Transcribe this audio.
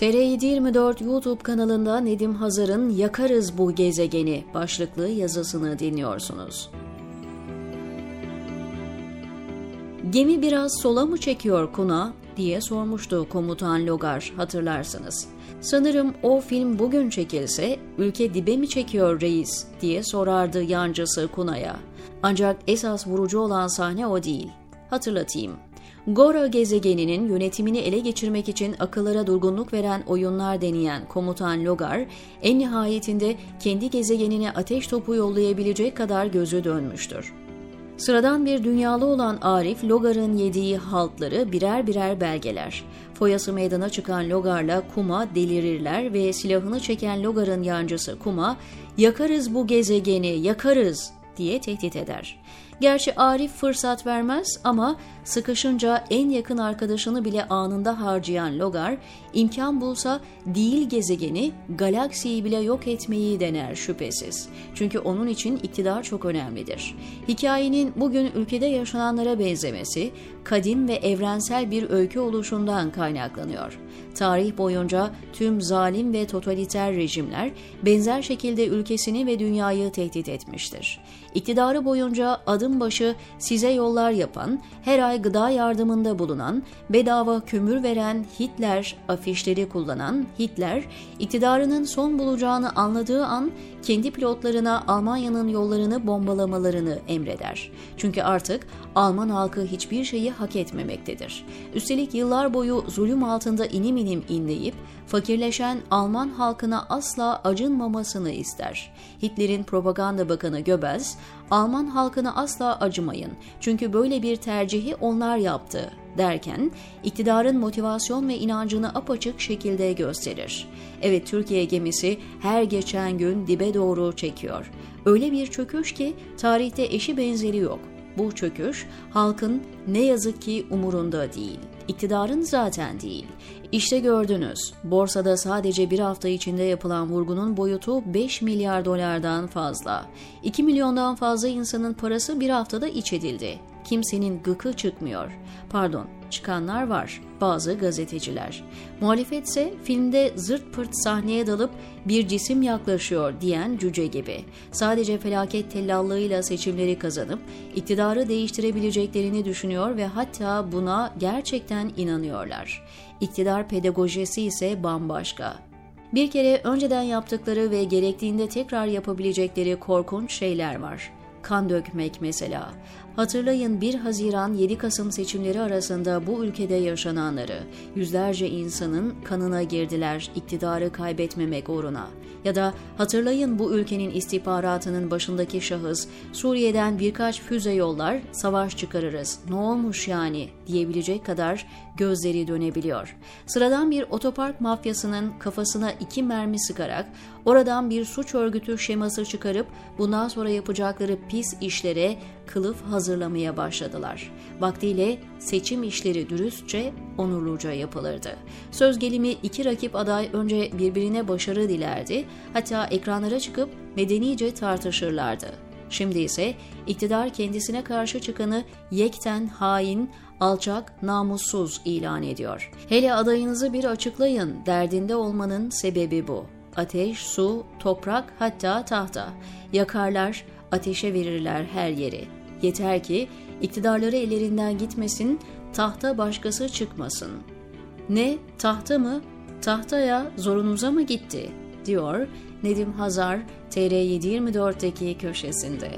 TR724 YouTube kanalında Nedim Hazar'ın Yakarız Bu Gezegeni başlıklı yazısını dinliyorsunuz. Gemi biraz sola mı çekiyor Kuna diye sormuştu komutan Logar hatırlarsınız. Sanırım o film bugün çekilse ülke dibe mi çekiyor reis diye sorardı yancısı Kuna'ya. Ancak esas vurucu olan sahne o değil. Hatırlatayım. Gora gezegeninin yönetimini ele geçirmek için akıllara durgunluk veren oyunlar deneyen komutan Logar, en nihayetinde kendi gezegenine ateş topu yollayabilecek kadar gözü dönmüştür. Sıradan bir dünyalı olan Arif, Logar'ın yediği haltları birer birer belgeler. Foyası meydana çıkan Logar'la Kuma delirirler ve silahını çeken Logar'ın yancısı Kuma, ''Yakarız bu gezegeni, yakarız!'' diye tehdit eder. Gerçi Arif fırsat vermez ama sıkışınca en yakın arkadaşını bile anında harcayan Logar, imkan bulsa değil gezegeni, galaksiyi bile yok etmeyi dener şüphesiz. Çünkü onun için iktidar çok önemlidir. Hikayenin bugün ülkede yaşananlara benzemesi, kadim ve evrensel bir öykü oluşundan kaynaklanıyor. Tarih boyunca tüm zalim ve totaliter rejimler benzer şekilde ülkesini ve dünyayı tehdit etmiştir. İktidarı boyunca adım başı size yollar yapan, her ay gıda yardımında bulunan, bedava kömür veren Hitler afişleri kullanan Hitler, iktidarının son bulacağını anladığı an kendi pilotlarına Almanya'nın yollarını bombalamalarını emreder. Çünkü artık Alman halkı hiçbir şeyi hak etmemektedir. Üstelik yıllar boyu zulüm altında inim inim inleyip fakirleşen Alman halkına asla acınmamasını ister. Hitler'in propaganda bakanı Göbels, Alman halkına asla acımayın çünkü böyle bir tercihi onlar yaptı derken iktidarın motivasyon ve inancını apaçık şekilde gösterir. Evet Türkiye gemisi her geçen gün dibe doğru çekiyor. Öyle bir çöküş ki tarihte eşi benzeri yok. Bu çöküş halkın ne yazık ki umurunda değil. İktidarın zaten değil. İşte gördünüz, borsada sadece bir hafta içinde yapılan vurgunun boyutu 5 milyar dolardan fazla. 2 milyondan fazla insanın parası bir haftada iç edildi. Kimsenin gıkı çıkmıyor. Pardon, çıkanlar var, bazı gazeteciler. Muhalefetse filmde zırt pırt sahneye dalıp bir cisim yaklaşıyor diyen cüce gibi. Sadece felaket tellallığıyla seçimleri kazanıp iktidarı değiştirebileceklerini düşünüyor ve hatta buna gerçekten inanıyorlar. İktidar pedagojisi ise bambaşka. Bir kere önceden yaptıkları ve gerektiğinde tekrar yapabilecekleri korkunç şeyler var kan dökmek mesela. Hatırlayın 1 Haziran 7 Kasım seçimleri arasında bu ülkede yaşananları. Yüzlerce insanın kanına girdiler iktidarı kaybetmemek uğruna. Ya da hatırlayın bu ülkenin istihbaratının başındaki şahıs Suriye'den birkaç füze yollar savaş çıkarırız ne olmuş yani diyebilecek kadar gözleri dönebiliyor. Sıradan bir otopark mafyasının kafasına iki mermi sıkarak oradan bir suç örgütü şeması çıkarıp bundan sonra yapacakları pis işlere kılıf hazırlamaya başladılar. Vaktiyle seçim işleri dürüstçe, onurluca yapılırdı. Söz gelimi iki rakip aday önce birbirine başarı dilerdi, hatta ekranlara çıkıp medenice tartışırlardı. Şimdi ise iktidar kendisine karşı çıkanı yekten hain, alçak, namussuz ilan ediyor. Hele adayınızı bir açıklayın, derdinde olmanın sebebi bu. Ateş, su, toprak hatta tahta. Yakarlar, ateşe verirler her yeri. Yeter ki iktidarları ellerinden gitmesin, tahta başkası çıkmasın. Ne, tahta mı? Tahtaya zorunuza mı gitti? diyor Nedim Hazar TR724'deki köşesinde.